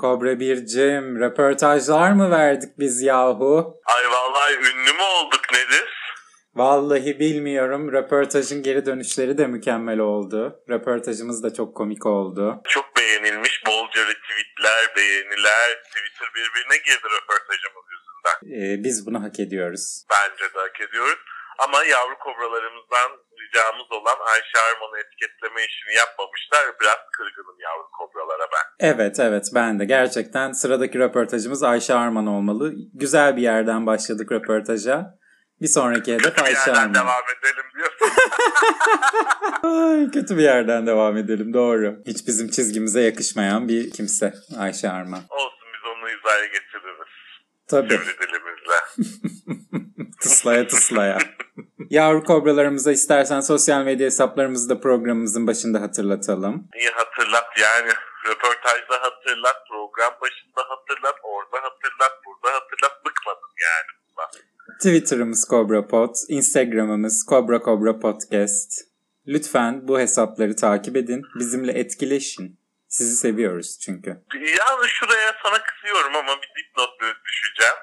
Kobra 1'cim röportajlar mı verdik biz yahu? Ay vallahi ünlü mü olduk nedir? Vallahi bilmiyorum. Röportajın geri dönüşleri de mükemmel oldu. Röportajımız da çok komik oldu. Çok beğenilmiş bolca retweetler, beğeniler, Twitter birbirine girdi röportajımız yüzünden. Ee, biz bunu hak ediyoruz. Bence de hak ediyoruz. Ama yavru kobralarımızdan ricamız olan Ayşe Arman'ı etiketleme işini yapmamışlar. Biraz kırgınım yavru kobralara ben. Evet evet ben de. Gerçekten sıradaki röportajımız Ayşe Arman olmalı. Güzel bir yerden başladık röportaja. Bir sonraki hedef Bir Ayşe yerden Arman. devam edelim diyorsun. Ay, kötü bir yerden devam edelim doğru. Hiç bizim çizgimize yakışmayan bir kimse Ayşe Arman. Olsun biz onu hizaya getiririz. Tabii. Sivri dilimizle. Tıslaya tıslaya. Yavru kobralarımıza istersen sosyal medya hesaplarımızı da programımızın başında hatırlatalım. İyi hatırlat yani. Röportajda hatırlat, program başında hatırlat, orada hatırlat, burada hatırlat. Bıkmadım yani. Twitter'ımız CobraPod, Instagram'ımız Cobra Cobra Podcast. Lütfen bu hesapları takip edin, bizimle etkileşin. Sizi seviyoruz çünkü. Yani şuraya sana kızıyorum ama bir dipnot düşeceğim.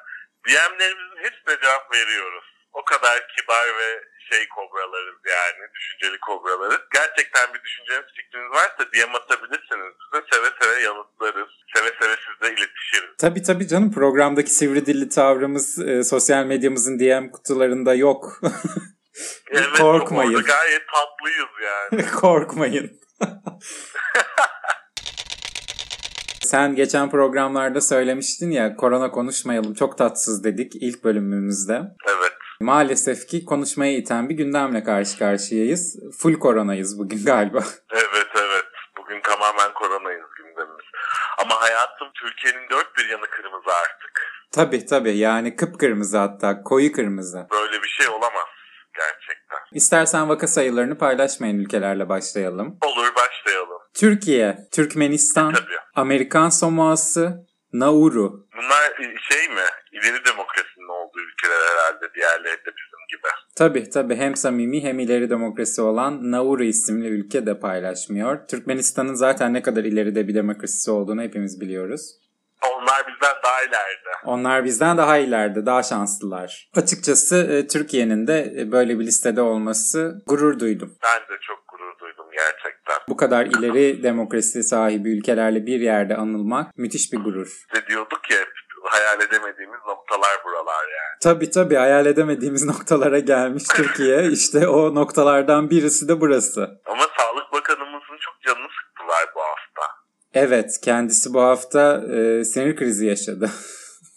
DM'lerimizin hepsine cevap veriyoruz. O kadar kibar ve şey kobralarız yani. Düşünceli kobralarız. Gerçekten bir düşünceniz fikriniz varsa DM atabilirsiniz. Bize seve seve yanıtlarız. Seve seve sizle iletişiriz. Tabii tabii canım programdaki sivri dilli tavrımız e, sosyal medyamızın DM kutularında yok. Evet, Korkmayın. Orada gayet tatlıyız yani. Korkmayın. Sen geçen programlarda söylemiştin ya korona konuşmayalım çok tatsız dedik ilk bölümümüzde. evet. Maalesef ki konuşmaya iten bir gündemle karşı karşıyayız. Full koronayız bugün galiba. Evet evet. Bugün tamamen koronayız gündemimiz. Ama hayatım Türkiye'nin dört bir yanı kırmızı artık. Tabii tabii yani kıpkırmızı hatta koyu kırmızı. Böyle bir şey olamaz gerçekten. İstersen vaka sayılarını paylaşmayan ülkelerle başlayalım. Olur. Türkiye, Türkmenistan, Tabii. Amerikan Samoası, Nauru. Bunlar şey mi? İleri demokrasinin olduğu ülkeler herhalde diğerleri de bizim gibi. Tabii tabii hem samimi hem ileri demokrasi olan Nauru isimli ülke de paylaşmıyor. Türkmenistan'ın zaten ne kadar ileride bir demokrasisi olduğunu hepimiz biliyoruz. Onlar bizden daha ileride. Onlar bizden daha ileride, daha şanslılar. Açıkçası e, Türkiye'nin de e, böyle bir listede olması gurur duydum. Ben de çok gerçekten. Bu kadar ileri demokrasi sahibi ülkelerle bir yerde anılmak müthiş bir gurur. Ve diyorduk ya hayal edemediğimiz noktalar buralar yani. Tabii tabii hayal edemediğimiz noktalara gelmiş Türkiye. İşte o noktalardan birisi de burası. Ama Sağlık Bakanımızın çok canını sıktılar bu hafta. Evet kendisi bu hafta e, sinir krizi yaşadı.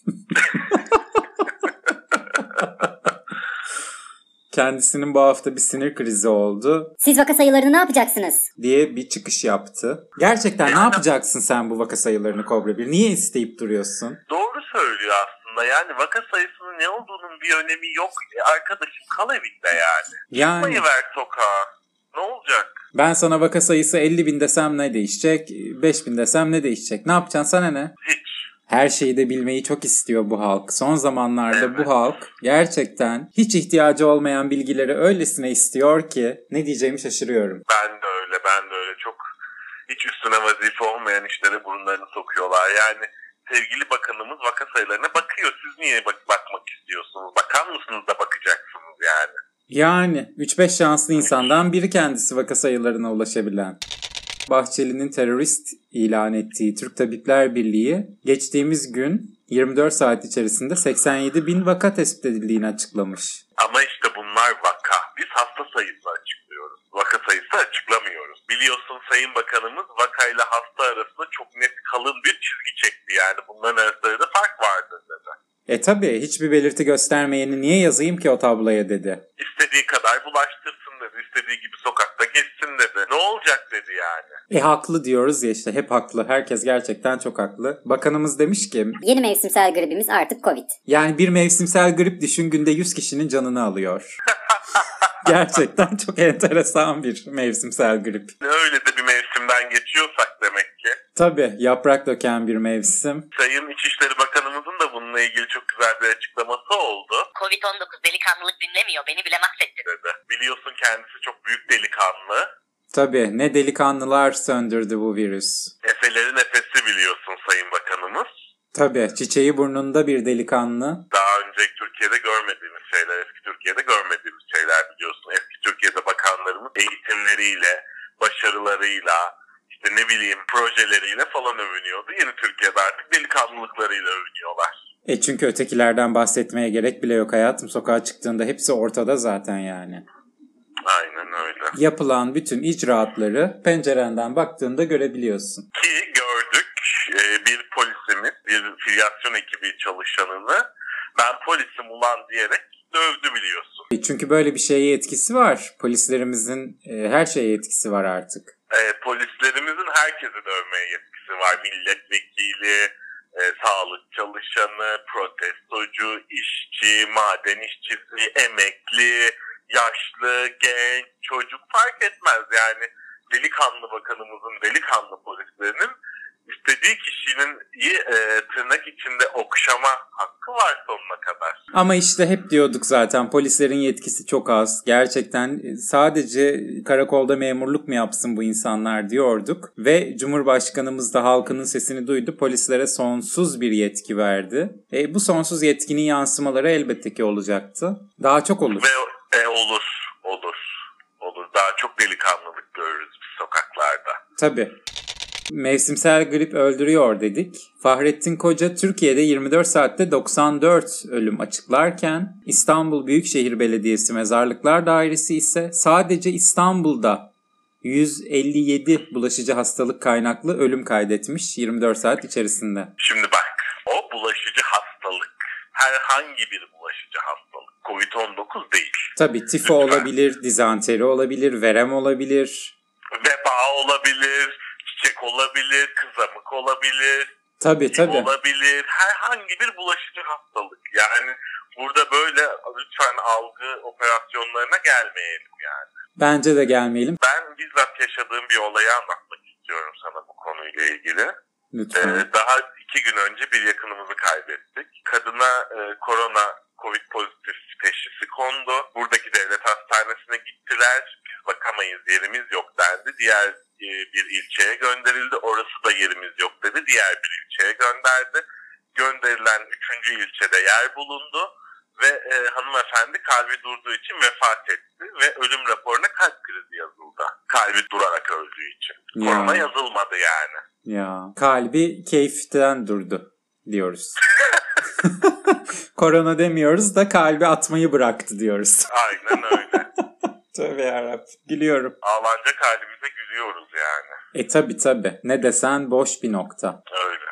Kendisinin bu hafta bir sinir krizi oldu Siz vaka sayılarını ne yapacaksınız? diye bir çıkış yaptı. Gerçekten ne yapacaksın sen bu vaka sayılarını Kobra 1? Niye isteyip duruyorsun? Doğru söylüyor aslında. Yani vaka sayısının ne olduğunun bir önemi yok. E, arkadaşım kal evinde yani. Yani Mayı ver sokağa. Ne olacak? ben sana vaka sayısı 50 bin desem ne değişecek? 5 bin desem ne değişecek? Ne yapacaksın sana ne? Hiç. Her şeyi de bilmeyi çok istiyor bu halk. Son zamanlarda Evet. bu halk gerçekten hiç ihtiyacı olmayan bilgileri öylesine istiyor ki ne diyeceğimi şaşırıyorum. Ben de öyle, ben de öyle. Çok hiç üstüne vazife olmayan işlere burunlarını sokuyorlar. Yani sevgili bakanımız vaka sayılarına bakıyor. Siz niye bak bakmak istiyorsunuz? Bakan mısınız da bakacaksınız yani? Yani 3-5 şanslı insandan biri kendisi vaka sayılarına ulaşabilen. Bahçeli'nin terörist ilan ettiği Türk Tabipler Birliği geçtiğimiz gün 24 saat içerisinde 87 bin vaka tespit edildiğini açıklamış. Ama işte bunlar vaka. Biz hasta sayısı açıklıyoruz. Vaka sayısı açıklamıyoruz. Biliyorsun Sayın Bakanımız vakayla hasta arasında çok net kalın bir çizgi çekti. Yani bunların arasında da fark vardır dedi. E tabi hiçbir belirti göstermeyeni niye yazayım ki o tabloya dedi. İstediği kadar bulaştırsın. İstediği gibi sokakta geçsin dedi. Ne olacak dedi yani. E haklı diyoruz ya işte hep haklı. Herkes gerçekten çok haklı. Bakanımız demiş ki Yeni mevsimsel gribimiz artık Covid. yani bir mevsimsel grip düşün günde 100 kişinin canını alıyor. gerçekten çok enteresan bir mevsimsel grip. Öyle de bir mevsimden geçiyorsak demek ki. Tabii yaprak döken bir mevsim. Sayın İçişleri da bununla ilgili çok güzel bir açıklaması oldu. Covid-19 delikanlılık dinlemiyor. Beni bile mahvetti. Dedi. Biliyorsun kendisi çok büyük delikanlı. Tabii ne delikanlılar söndürdü bu virüs. Efelerin efesi biliyorsun Sayın Bakanımız. Tabii çiçeği burnunda bir delikanlı. Daha önce Türkiye'de görmediğimiz şeyler, eski Türkiye'de görmediğimiz şeyler biliyorsun. Eski Türkiye'de bakanlarımız eğitimleriyle, başarılarıyla, işte ne bileyim projeleriyle falan övünüyordu. Yeni Türkiye'de artık delikanlılıklarıyla övünüyorlar. E çünkü ötekilerden bahsetmeye gerek bile yok hayatım. Sokağa çıktığında hepsi ortada zaten yani. Aynen öyle. Yapılan bütün icraatları pencerenden baktığında görebiliyorsun. Ki gördük e, bir polisimiz, bir filyasyon ekibi çalışanını ben polisim ulan diyerek dövdü biliyorsun. E Çünkü böyle bir şeye etkisi var. Polislerimizin e, her şeye etkisi var artık. E, polislerimizin herkesi dövmeye yetkisi var. Milletvekili, e, sağlık çalışanı, protestocu, işçi, maden işçisi, emekli, yaşlı, genç, çocuk fark etmez. Yani delikanlı bakanımızın, delikanlı polislerinin istediği kişinin e, tırnak içinde okşama hakkı var sonuna kadar. Ama işte hep diyorduk zaten polislerin yetkisi çok az. Gerçekten e, sadece karakolda memurluk mu yapsın bu insanlar diyorduk. Ve Cumhurbaşkanımız da halkının sesini duydu. Polislere sonsuz bir yetki verdi. E, bu sonsuz yetkinin yansımaları elbette ki olacaktı. Daha çok olur. Ve e, olur, olur, olur. Daha çok delikanlılık görürüz biz sokaklarda. Tabii. Mevsimsel grip öldürüyor dedik. Fahrettin Koca Türkiye'de 24 saatte 94 ölüm açıklarken İstanbul Büyükşehir Belediyesi Mezarlıklar Dairesi ise sadece İstanbul'da 157 bulaşıcı hastalık kaynaklı ölüm kaydetmiş 24 saat içerisinde. Şimdi bak, o bulaşıcı hastalık herhangi bir bulaşıcı hastalık. Covid-19 değil. Tabii tifo olabilir, dizanteri olabilir, verem olabilir. Veba olabilir, çiçek olabilir, kızamık olabilir, Tabii tabii. olabilir. Herhangi bir bulaşıcı hastalık. Yani burada böyle lütfen algı operasyonlarına gelmeyelim yani. Bence de gelmeyelim. Ben bizzat yaşadığım bir olayı anlatmak istiyorum sana bu konuyla ilgili. Lütfen. Ee, daha iki gün önce bir yakınımızı kaybettik. Kadına e, korona Covid pozitif teşhisi kondu. Buradaki devlet hastanesine gittiler. Biz bakamayız yerimiz yok dendi. Diğer bir ilçeye gönderildi. Orası da yerimiz yok dedi. Diğer bir ilçeye gönderdi. Gönderilen üçüncü ilçede yer bulundu. Ve e, hanımefendi kalbi durduğu için vefat etti. Ve ölüm raporuna kalp krizi yazıldı. Kalbi durarak öldüğü için. Ya. Korona yazılmadı yani. Ya kalbi keyiften durdu diyoruz. Korona demiyoruz da kalbi atmayı bıraktı diyoruz. Aynen öyle. Tövbe yarabbim. Gülüyorum. Ağlanacak halimize gülüyoruz yani. E tabi tabi. Ne desen boş bir nokta. Öyle.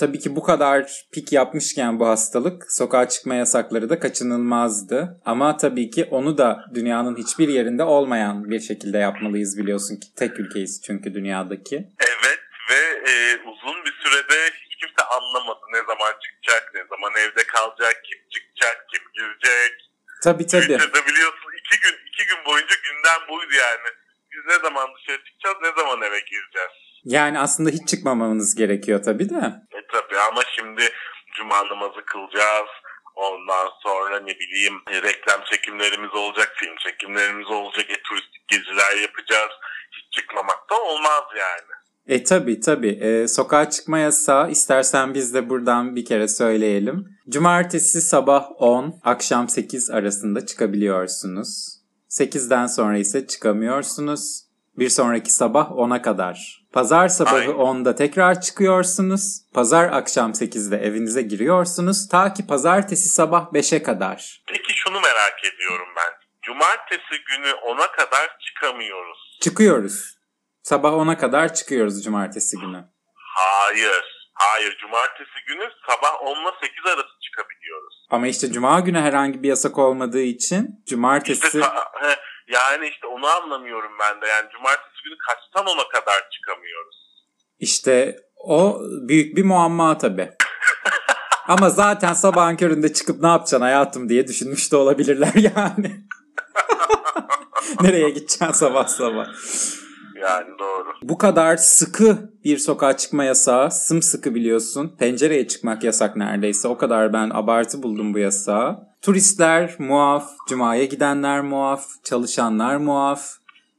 Tabii ki bu kadar pik yapmışken bu hastalık sokağa çıkma yasakları da kaçınılmazdı. Ama tabii ki onu da dünyanın hiçbir yerinde olmayan bir şekilde yapmalıyız biliyorsun ki. Tek ülkeyiz çünkü dünyadaki. Evet ve e, uzun bir sürede hiç kimse anlamadı ne zaman çıkacak, ne zaman evde kalacak, kim çıkacak, kim girecek. Tabii tabii. Twitter'da biliyorsun iki gün iki gün boyunca gündem buydu yani. Biz ne zaman dışarı çıkacağız, ne zaman eve gireceğiz. Yani aslında hiç çıkmamanız gerekiyor tabii de. E tabii ama şimdi cuma namazı kılacağız. Ondan sonra ne bileyim e, reklam çekimlerimiz olacak, film çekimlerimiz olacak, e, turistik geziler yapacağız. Hiç çıkmamak da olmaz yani. E tabi tabi. E, sokağa çıkma yasağı istersen biz de buradan bir kere söyleyelim. Cumartesi sabah 10, akşam 8 arasında çıkabiliyorsunuz. 8'den sonra ise çıkamıyorsunuz. Bir sonraki sabah 10'a kadar. Pazar sabahı Aynen. 10'da tekrar çıkıyorsunuz. Pazar akşam 8'de evinize giriyorsunuz. Ta ki pazartesi sabah 5'e kadar. Peki şunu merak ediyorum ben. Cumartesi günü 10'a kadar çıkamıyoruz. Çıkıyoruz. Sabah 10'a kadar çıkıyoruz cumartesi günü. Hayır. Hayır. Cumartesi günü sabah 10 ile 8 arası çıkabiliyoruz. Ama işte cuma günü herhangi bir yasak olmadığı için İşte cumartesi... sa- he, yani işte onu onu anlamıyorum ben de. Yani cumartesi günü kaçtan ona kadar çıkamıyoruz? İşte o büyük bir muamma tabii. Ama zaten sabahın köründe çıkıp ne yapacaksın hayatım diye düşünmüş de olabilirler yani. Nereye gideceksin sabah sabah? Yani doğru. Bu kadar sıkı bir sokağa çıkma yasağı, sımsıkı biliyorsun. Pencereye çıkmak yasak neredeyse. O kadar ben abartı buldum bu yasağı. Turistler muaf, cumaya gidenler muaf, çalışanlar muaf.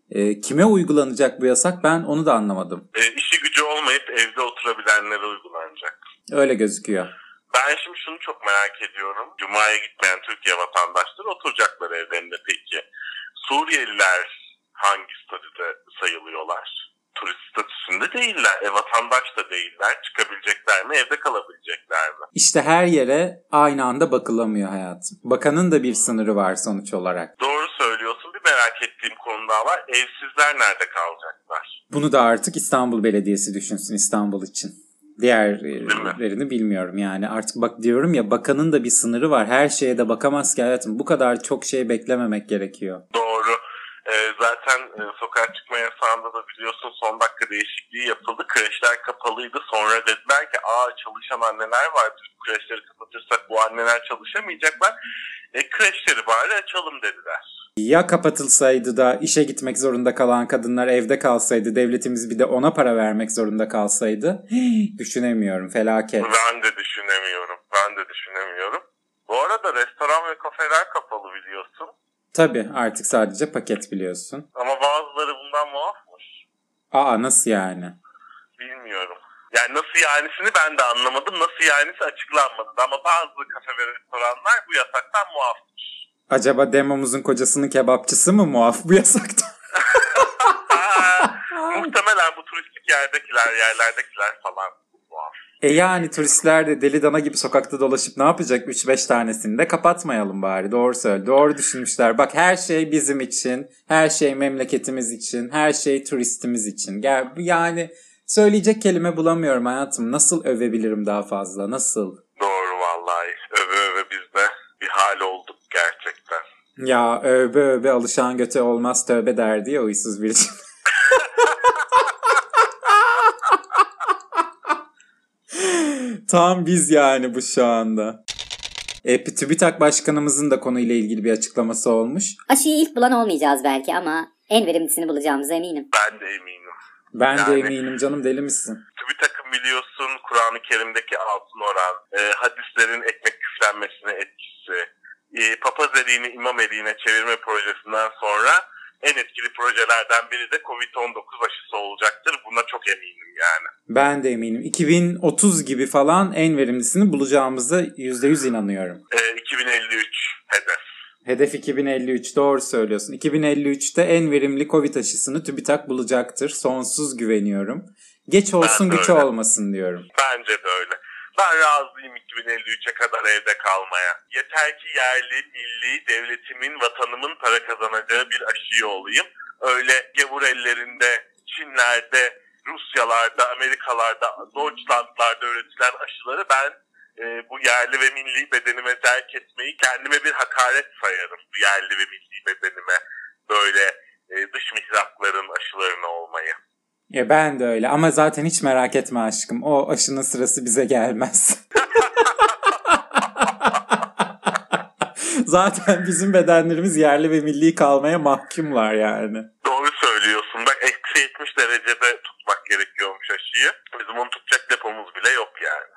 E, kime uygulanacak bu yasak ben onu da anlamadım. E, işi gücü olmayıp evde oturabilenlere uygulanacak. Öyle gözüküyor. Ben şimdi şunu çok merak ediyorum. Cuma'ya gitmeyen Türkiye vatandaşları oturacaklar evlerinde peki. Suriyeliler hangi statüde sayılıyorlar? Turist statüsünde değiller. E, vatandaş da değiller. Çıkabilecekler mi? Evde kalabilecekler mi? İşte her yere aynı anda bakılamıyor hayatım. Bakanın da bir sınırı var sonuç olarak. Doğru söylüyorsun. Bir merak ettiğim konu daha var. Evsizler nerede kalacaklar? Bunu da artık İstanbul Belediyesi düşünsün İstanbul için. Diğerlerini bilmiyorum yani. Artık bak diyorum ya bakanın da bir sınırı var. Her şeye de bakamaz ki hayatım. Bu kadar çok şey beklememek gerekiyor. Doğru. Ee, zaten e, sokağa çıkma yasağında da biliyorsun son dakika değişikliği yapıldı. Kreşler kapalıydı. Sonra dediler ki aa çalışan anneler var. Kreşleri kapatırsak bu anneler çalışamayacaklar. E, kreşleri bari açalım dediler. Ya kapatılsaydı da işe gitmek zorunda kalan kadınlar evde kalsaydı, devletimiz bir de ona para vermek zorunda kalsaydı. Düşünemiyorum felaket. Ben de düşünemiyorum. Ben de düşünemiyorum. Bu arada restoran ve kafeler kapalı biliyorsun. Tabii artık sadece paket biliyorsun. Ama bazıları bundan muafmış. Aa nasıl yani? Bilmiyorum. Yani nasıl yanisini ben de anlamadım. Nasıl yanisi açıklanmadı. Ama bazı kafe ve restoranlar bu yasaktan muafmış. Acaba demomuzun kocasının kebapçısı mı muaf bu yasakta? Aa, muhtemelen bu turistik yerdekiler, yerlerdekiler falan. E yani turistler de deli dana gibi sokakta dolaşıp ne yapacak 3-5 tanesini de kapatmayalım bari. Doğru söyle. Doğru düşünmüşler. Bak her şey bizim için. Her şey memleketimiz için. Her şey turistimiz için. Yani söyleyecek kelime bulamıyorum hayatım. Nasıl övebilirim daha fazla? Nasıl? Doğru vallahi. Öve öve biz de bir hal olduk gerçekten. Ya öve öve alışan göte olmaz tövbe derdi ya uysuz bir için. Tam biz yani bu şu anda. E, TÜBİTAK Başkanımızın da konuyla ilgili bir açıklaması olmuş. Aşıyı ilk bulan olmayacağız belki ama en verimlisini bulacağımıza eminim. Ben de eminim. Ben de Yani- eminim canım deli misin? TÜBİTAK'ın biliyorsun Kur'an-ı Kerim'deki altın oran, e, hadislerin ekmek küflenmesine etkisi, e, papaz eliğini imam eliğine çevirme projesinden sonra en etkili projelerden biri de Covid-19 aşısı olacaktır. Buna çok eminim yani. Ben de eminim. 2030 gibi falan en verimlisini bulacağımıza %100 inanıyorum. E, 2053 hedef. Hedef 2053 doğru söylüyorsun. 2053'te en verimli Covid aşısını TÜBİTAK bulacaktır. Sonsuz güveniyorum. Geç olsun güç olmasın diyorum. Bence de öyle. Ben razıyım 2053'e kadar evde kalmaya. Yeter ki yerli, milli, devletimin, vatanımın para kazanacağı bir aşıyı olayım. Öyle gavur ellerinde, Çinlerde, Rusyalarda, Amerikalarda, Deutschlandlarda üretilen aşıları ben e, bu yerli ve milli bedenime terk etmeyi kendime bir hakaret sayarım. Bu yerli ve milli bedenime böyle e, dış mihrakların aşılarına olmayı. Ya ben de öyle ama zaten hiç merak etme aşkım. O aşının sırası bize gelmez. zaten bizim bedenlerimiz yerli ve milli kalmaya mahkumlar yani. Doğru söylüyorsun. Bak eksi 70 derecede tutmak gerekiyormuş aşıyı. Bizim onu tutacak depomuz bile yok yani.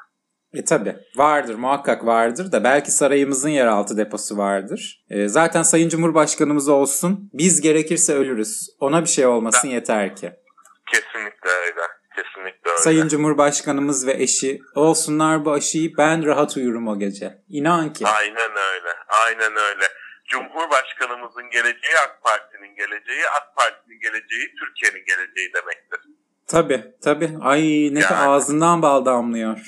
E tabi vardır muhakkak vardır da belki sarayımızın yeraltı deposu vardır. E, zaten Sayın Cumhurbaşkanımız olsun biz gerekirse ölürüz. Ona bir şey olmasın yeter ki. Kesinlikle öyle. Kesinlikle öyle. Sayın Cumhurbaşkanımız ve eşi olsunlar bu aşıyı ben rahat uyurum o gece. İnan ki. Aynen öyle. Aynen öyle. Cumhurbaşkanımızın geleceği AK Parti'nin geleceği, AK Parti'nin geleceği Türkiye'nin geleceği demektir. Tabi tabi. Ay ne Yani. ağzından bal damlıyor.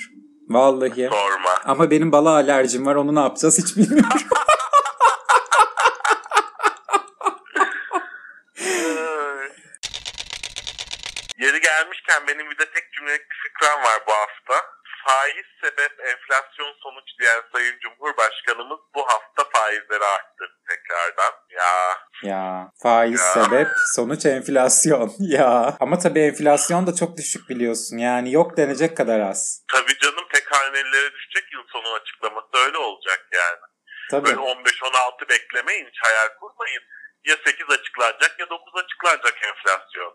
Vallahi. Sorma. Ama benim bala alerjim var onu ne yapacağız hiç bilmiyorum. gelmişken benim bir de tek cümlelik bir fikram var bu hafta. Faiz sebep enflasyon sonuç diyen Sayın Cumhurbaşkanımız bu hafta faizleri arttırdı tekrardan. Ya Ya faiz Ya. sebep sonuç enflasyon. ya ama tabii enflasyon da çok düşük biliyorsun. Yani yok denecek kadar az. tabii canım tek hanelilere düşecek yıl sonu açıklaması öyle olacak yani. Tabii. Böyle 15-16 beklemeyin hiç hayal kurmayın. Ya 8 açıklanacak ya 9 açıklanacak enflasyon.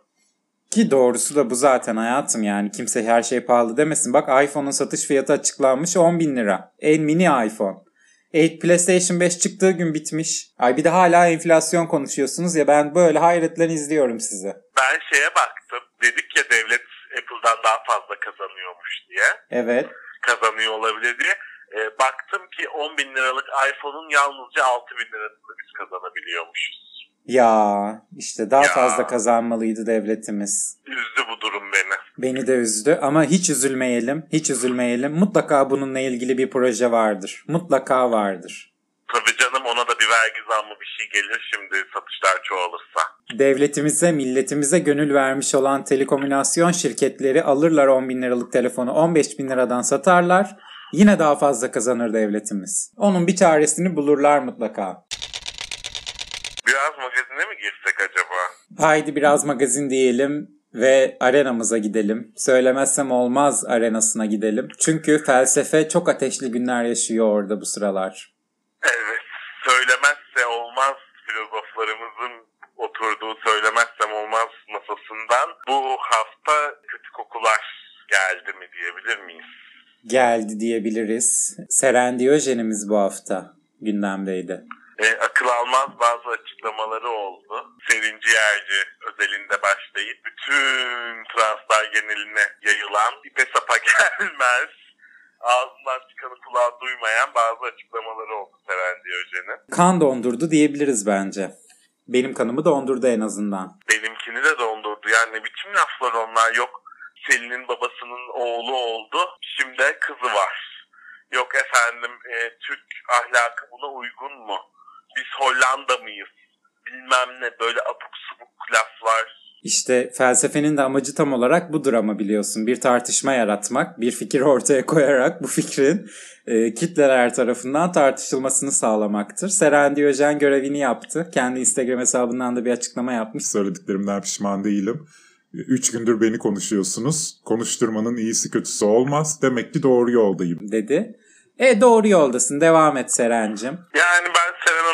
Ki doğrusu da bu zaten hayatım yani. Kimse her şey pahalı demesin. Bak iPhone'un satış fiyatı açıklanmış 10 bin lira. En mini iPhone. E, PlayStation 5 çıktığı gün bitmiş. Ay bir de hala enflasyon konuşuyorsunuz ya ben böyle hayretle izliyorum sizi. Ben şeye baktım. Dedik ya devlet Apple'dan daha fazla kazanıyormuş diye. Evet. Kazanıyor olabilir diye. E, baktım ki 10 bin liralık iPhone'un yalnızca 6 bin lirasını biz kazanabiliyormuşuz. Ya işte daha Ya. fazla kazanmalıydı devletimiz. Üzdü bu durum beni. Beni de üzdü ama hiç üzülmeyelim. Hiç üzülmeyelim. Mutlaka bununla ilgili bir proje vardır. Mutlaka vardır. Tabii canım ona da bir vergi zammı bir şey gelir şimdi satışlar çoğalırsa. Devletimize, milletimize gönül vermiş olan telekomünikasyon şirketleri alırlar 10 bin liralık telefonu 15 bin liradan satarlar. Yine daha fazla kazanır devletimiz. Onun bir çaresini bulurlar mutlaka. Magazine mi girsek acaba? Haydi biraz magazin diyelim ve arenamıza gidelim. Söylemezsem olmaz arenasına gidelim. Çünkü felsefe çok ateşli günler yaşıyor orada bu sıralar. Evet. Söylemezse olmaz filozoflarımızın oturduğu söylemezsem olmaz masasından bu hafta kötü kokular geldi mi diyebilir miyiz? Geldi diyebiliriz. Seren Diyojenimiz bu hafta gündemdeydi. E, akıl almaz bazı açıklamaları oldu. Selin Ciğerci özelinde başlayıp bütün translar geneline yayılan ipe sapa gelmez ağzından çıkanı kulağı duymayan bazı açıklamaları oldu Seren Diyojen'in. Kan dondurdu diyebiliriz bence. Benim kanımı dondurdu en azından. Benimkini de dondurdu. Yani ne biçim laflar onlar yok. Selin'in babasının oğlu oldu. Şimdi kızı var. Yok efendim e, Türk ahlakı buna uygun mu? Biz Hollanda mıyız? Bilmem ne böyle abuk subuk laflar. İşte felsefenin de amacı tam olarak budur ama biliyorsun. Bir tartışma yaratmak, bir fikir ortaya koyarak bu fikrin e, kitleler tarafından tartışılmasını sağlamaktır. Seren Diyojen görevini yaptı. Kendi Instagram hesabından da bir açıklama yapmış. Söylediklerimden pişman değilim. Üç gündür beni konuşuyorsunuz. Konuşturmanın iyisi kötüsü olmaz. Demek ki doğru yoldayım. dedi. E doğru yoldasın. Devam et Serencim. Yani ben Seren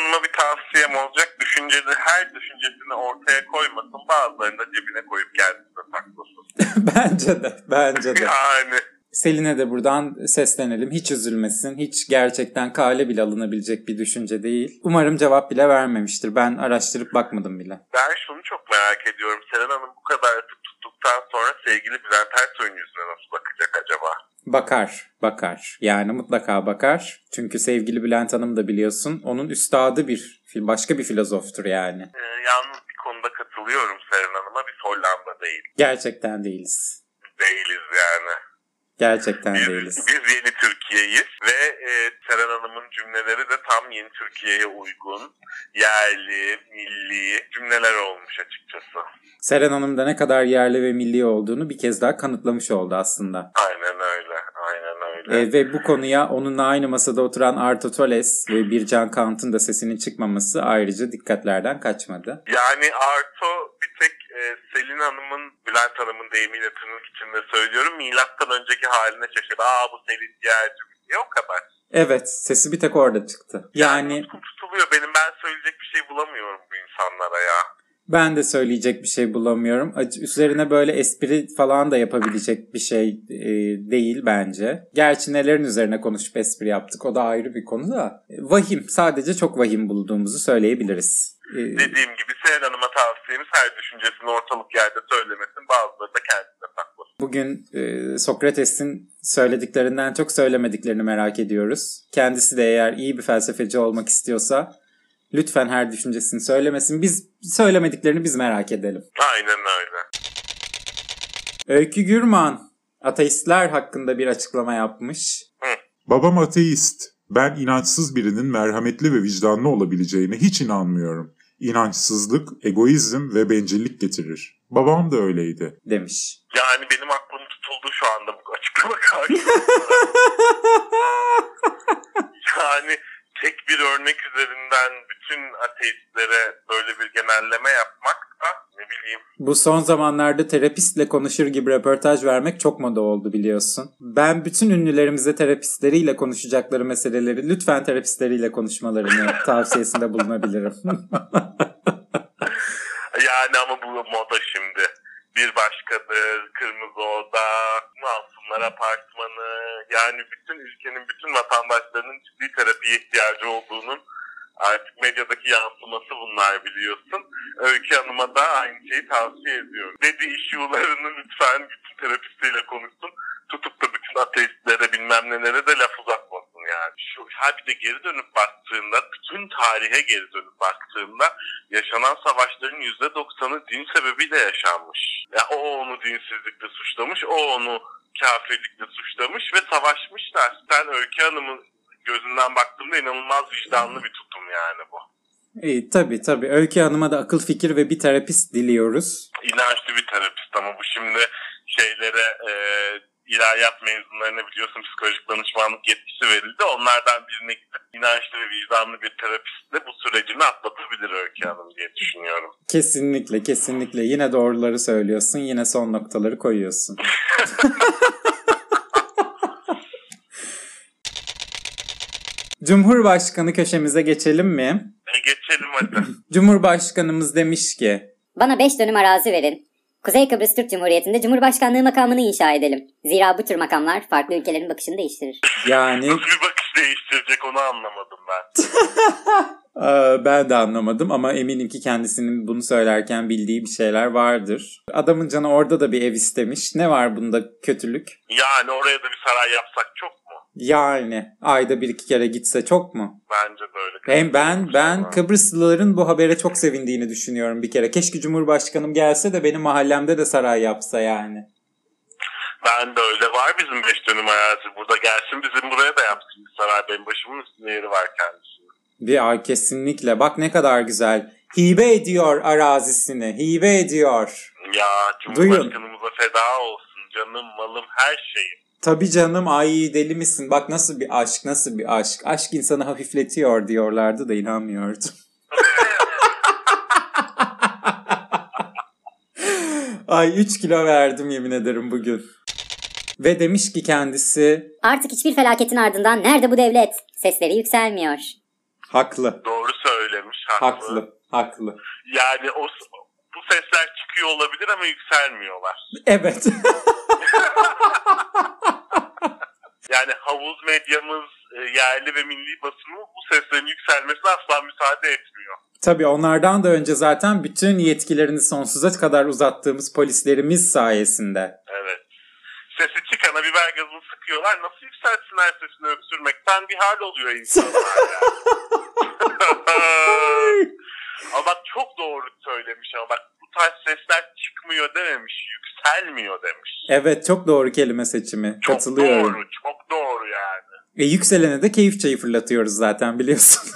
olacak. Düşünceli, her düşüncesini ortaya koymasın. Bazılarını da cebine koyup kendisine saklasın. bence de. Bence de. Yani Selin'e de buradan seslenelim. Hiç üzülmesin. Hiç gerçekten kale bile alınabilecek bir düşünce değil. Umarım cevap bile vermemiştir. Ben araştırıp bakmadım bile. ben şunu çok merak ediyorum. Seren Hanım bu kadar atıp tuttuktan sonra sevgili Bülent Ersoy'un yüzüne nasıl bakacak acaba? Bakar, bakar. Yani mutlaka bakar. Çünkü sevgili Bülent Hanım da biliyorsun onun üstadı bir, başka bir filozoftur yani. Ee, yalnız bir konuda katılıyorum Seren Hanım'a. Biz Hollanda değil. Gerçekten değiliz. Değiliz. Gerçekten Biz, değiliz. biz yeni Türkiye'yiz ve e, Seren Hanım'ın cümleleri de tam yeni Türkiye'ye uygun, yerli, milli cümleler olmuş açıkçası. Seren Hanım da ne kadar yerli ve milli olduğunu bir kez daha kanıtlamış oldu aslında. Aynen öyle, aynen öyle. E, ve bu konuya onunla aynı masada oturan Arto Toles ve Bircan Kant'ın da sesinin çıkmaması ayrıca dikkatlerden kaçmadı. Yani Arto Selin Hanım'ın, Bülent Hanım'ın deyimiyle tırnak içinde söylüyorum. Milattan önceki haline şaşırdı. Aa bu Selin Ciğerci diye o kadar. Evet sesi bir tek orada çıktı. Yani Nutkum tutuluyor. Benim ben söyleyecek bir şey bulamıyorum bu insanlara ya. Ben de söyleyecek bir şey bulamıyorum. Üzerine böyle espri falan da yapabilecek bir şey e, değil bence. Gerçi nelerin üzerine konuşup espri yaptık o da ayrı bir konu da. E, Vahim sadece çok vahim bulduğumuzu söyleyebiliriz. E, Dediğim gibi Seren Hanım'a tavsiyemiz her düşüncesini ortalık yerde söylemesin. Bazıları da kendisine saklasın. Bugün e, Sokrates'in söylediklerinden çok söylemediklerini merak ediyoruz. Kendisi de eğer iyi bir felsefeci olmak istiyorsa lütfen her düşüncesini söylemesin. Biz söylemediklerini biz merak edelim. Aynen öyle. Öykü Gürman ateistler hakkında bir açıklama yapmış. Babam ateist. Ben inançsız birinin merhametli ve vicdanlı olabileceğine hiç inanmıyorum. İnançsızlık, egoizm ve bencillik getirir. Babam da öyleydi. demiş. Yani benim aklım tutuldu şu anda bu açıklama karşısında. yani tek bir örnek üzerinden bütün ateistlere böyle bir genelleme yapmak da ne bileyim Bu son zamanlarda terapistle konuşur gibi röportaj vermek çok moda oldu biliyorsun. Ben bütün ünlülerimize terapistleriyle konuşacakları meseleleri lütfen terapistleriyle konuşmalarını tavsiyesinde bulunabilirim. Yani ama bu moda şimdi. Bir başkadır, Kırmızı Oda, Masumlar Apartmanı. Yani bütün ülkenin, bütün vatandaşlarının ciddi terapiye ihtiyacı olduğunun artık medyadaki yansıması bunlar biliyorsun. Öykü Hanım'a da aynı şeyi tavsiye ediyorum. Dedi issue'larını lütfen bütün terapistiyle konuşsun. Tutup da bütün ateistlere bilmem nelere de laf uzatmasın yani. Şu, ha bir de geri dönüp baktığında, bütün tarihe geri dönüp baktığında yaşanan savaşların %90'ı din sebebiyle yaşanmış. Ya o onu dinsizlikle suçlamış, o onu kafirlikle suçlamış ve savaşmışlar. Sen Öykü Hanım'ın gözünden baktığımda inanılmaz vicdanlı bir tutum yani bu. İyi tabii tabii. Öykü Hanım'a da akıl fikir ve bir terapist diliyoruz. İnançlı bir terapist ama bu şimdi şeylere e, ilahiyat mezunlarına biliyorsun psikolojik danışmanlık yetkisi verildi. Onlardan birine gidip inançlı ve vicdanlı bir terapistle bu sürecini atlatabilir Öykü Hanım diye düşünüyorum. Kesinlikle kesinlikle. Yine doğruları söylüyorsun. Yine son noktaları koyuyorsun. Cumhurbaşkanı köşemize geçelim mi? E, geçelim hadi. Cumhurbaşkanımız demiş ki Bana 5 dönüm arazi verin. Kuzey Kıbrıs Türk Cumhuriyeti'nde Cumhurbaşkanlığı makamını inşa edelim. Zira bu tür makamlar farklı ülkelerin bakışını değiştirir. yani Nasıl bir bakış değiştirecek onu anlamadım ben. Ee, ben de anlamadım ama eminim ki kendisinin bunu söylerken bildiği bir şeyler vardır. Adamın canı orada da bir ev istemiş. Ne var bunda kötülük? Yani oraya da bir saray yapsak çok? Yani ayda bir iki kere gitse çok mu? Bence böyle. Hem ben ben Kıbrıslıların bu habere çok sevindiğini düşünüyorum bir kere. Keşke Cumhurbaşkanım gelse de benim mahallemde de saray yapsa yani. Ben de öyle var bizim beş dönüm arazi burada gelsin bizim buraya da yapsın bir saray benim başımın üstünde yeri var kendisinin. Bir ay kesinlikle. Bak ne kadar güzel. Hibe ediyor arazisini. Hibe ediyor. Ya Cumhurbaşkanımıza feda olsun canım malım her şeyim. Tabii canım ay deli misin? Bak nasıl bir aşk nasıl bir aşk. Aşk insanı hafifletiyor diyorlardı da inanmıyordum. ay 3 kilo verdim yemin ederim bugün. Ve demiş ki kendisi Artık hiçbir felaketin ardından nerede bu devlet? Sesleri yükselmiyor. haklı. Doğru söylemiş haklı. Haklı. Haklı. Yani o bu sesler çıkıyor olabilir ama yükselmiyorlar. Evet. Yani havuz medyamız, e, yerli ve milli basını bu seslerin yükselmesine asla müsaade etmiyor. Tabii onlardan da önce zaten bütün yetkilerini sonsuza kadar uzattığımız polislerimiz sayesinde. Evet. Sesi çıkana biber gazını sıkıyorlar. Nasıl yükselsinler sesini öksürmekten bir hal oluyor insanlar ama bak çok doğru söylemiş ama bak bu tarz sesler çıkmıyor dememiş, yükselmiyor demiş. Evet çok doğru kelime seçimi. Çok Katılıyorum. doğru, çok doğru yani. E, yükselene de keyif çayı fırlatıyoruz zaten biliyorsun.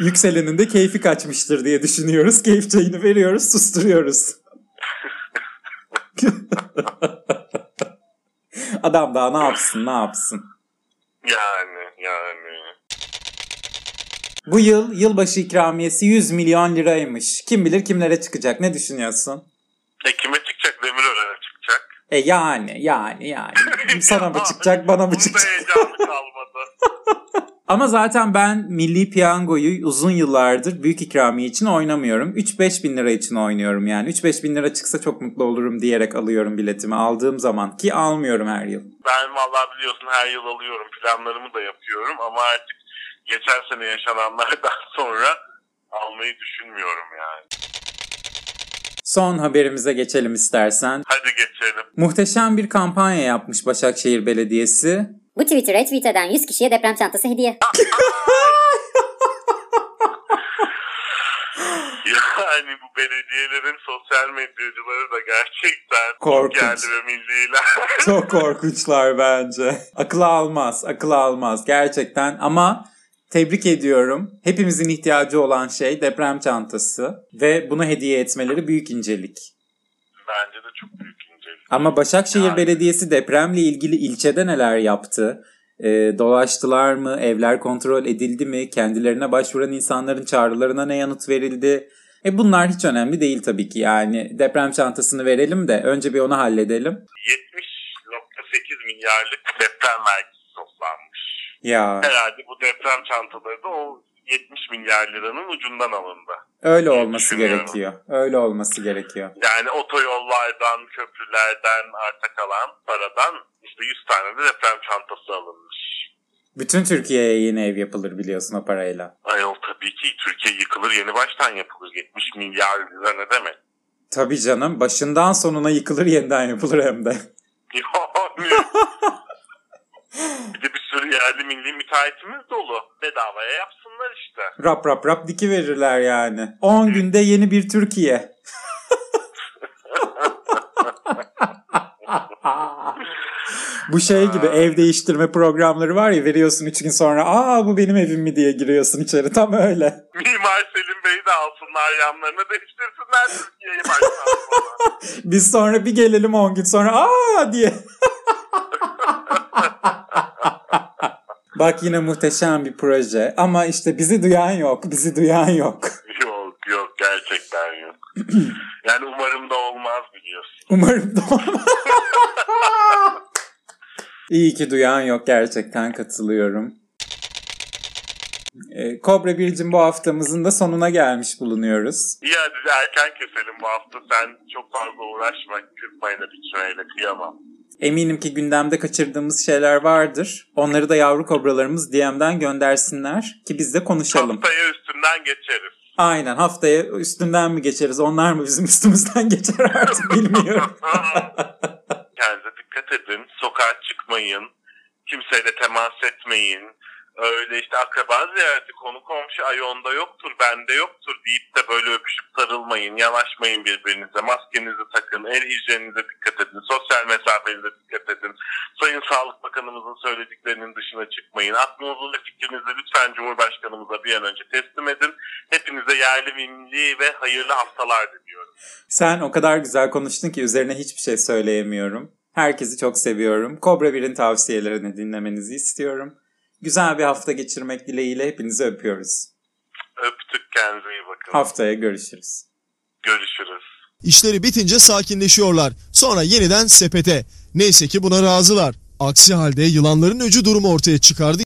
Yükselenin de keyfi kaçmıştır diye düşünüyoruz. Keyif çayını veriyoruz, susturuyoruz. Adam daha ne yapsın, ne yapsın? yani, yani. Bu yıl yılbaşı ikramiyesi 100 milyon liraymış. Kim bilir kimlere çıkacak. Ne düşünüyorsun? E kime çıkacak? Demirören'e çıkacak. E yani, yani, yani. Sana mı çıkacak, bana mı çıkacak? heyecanı kalmadı. Ama zaten ben Milli Piyango'yu uzun yıllardır büyük ikramiye için oynamıyorum. 3-5 bin lira için oynuyorum yani. 3-5 bin lira çıksa çok mutlu olurum diyerek alıyorum biletimi aldığım zaman. Ki almıyorum her yıl. Ben vallahi biliyorsun her yıl alıyorum. Planlarımı da yapıyorum ama artık geçen sene yaşananlardan sonra almayı düşünmüyorum yani. Son haberimize geçelim istersen. Hadi geçelim. Muhteşem bir kampanya yapmış Başakşehir Belediyesi. Bu Twitter'ı retweet eden 100 kişiye deprem çantası hediye. Yani bu belediyelerin sosyal medyacıları da gerçekten Korkunç. yerli ve milliler. Çok korkunçlar bence. Akıl almaz, akıl almaz gerçekten ama tebrik ediyorum. Hepimizin ihtiyacı olan şey deprem çantası ve bunu hediye etmeleri büyük incelik. Bence de çok büyük incelik. Ama Başakşehir Yani. Belediyesi depremle ilgili ilçede neler yaptı? Ee, dolaştılar mı? Evler kontrol edildi mi? Kendilerine başvuran insanların çağrılarına ne yanıt verildi? E bunlar hiç önemli değil tabii ki. Yani deprem çantasını verelim de önce bir onu halledelim. 70.8 milyarlık deprem vergisi. Ya Herhalde bu deprem çantaları da o 70 milyar liranın ucundan alındı. öyle olması gerekiyor. Öyle olması gerekiyor. Yani otoyollardan, köprülerden arta kalan paradan işte 100 tane de deprem çantası alınmış. Bütün Türkiye'ye yeni ev yapılır biliyorsun o parayla. Ayol tabii ki Türkiye yıkılır yeni baştan yapılır. 70 milyar lira ne demek? Tabii canım başından sonuna yıkılır yeniden yapılır hem de. Yani. Bir de bir sürü yerli milli müteahhitimiz dolu. Bedavaya yapsınlar işte. Rap rap rap diki verirler yani. 10 günde yeni bir Türkiye. Bu şey gibi ev değiştirme programları var ya veriyorsun 3 gün sonra aa bu benim evim mi diye giriyorsun içeri tam öyle. Mimar Selim Bey'i de alsınlar yanlarına değiştirsinler Türkiye'yi baştan. Biz sonra bir gelelim 10 gün sonra aa diye. Bak yine muhteşem bir proje ama işte bizi duyan yok, bizi duyan yok. Yok yok gerçekten yok. Yani umarım da olmaz biliyorsun. Umarım da olmaz. İyi ki duyan yok gerçekten katılıyorum. Ee, Kobra Biricim bu haftamızın da sonuna gelmiş bulunuyoruz. İyi hadi erken keselim bu hafta. Sen çok fazla uğraşma. Kırpmayla biçmeyle kıyamam. Eminim ki gündemde kaçırdığımız şeyler vardır. Onları da yavru kobralarımız DM'den göndersinler ki biz de konuşalım. Haftaya üstünden geçeriz. Aynen haftaya üstünden mi geçeriz onlar mı bizim üstümüzden geçer artık bilmiyorum. Kendinize dikkat edin. Sokağa çıkmayın. Kimseyle temas etmeyin. Öyle işte akraba ziyareti konu komşu ay onda yoktur bende yoktur deyip de böyle öpüşüp sarılmayın. Yanaşmayın birbirinize. Maskenizi takın. El hijyeninize dikkat edin. Sosyal mesafenize dikkat edin. Sayın Sağlık Bakanımızın söylediklerinin dışına çıkmayın. Aklınızı ve fikrinizi lütfen Cumhurbaşkanımıza bir an önce teslim edin. Hepinize yerli, milli ve hayırlı haftalar diliyorum. Sen o kadar güzel konuştun ki üzerine hiçbir şey söyleyemiyorum. Herkesi çok seviyorum. Kobra 1'in tavsiyelerini dinlemenizi istiyorum. Güzel bir hafta geçirmek dileğiyle hepinizi öpüyoruz. Öptük kendinize iyi bakın. Haftaya görüşürüz. Görüşürüz. İşleri bitince sakinleşiyorlar. Sonra yeniden sepete. Neyse ki buna razılar. Aksi halde yılanların öcü durumu ortaya çıkardı.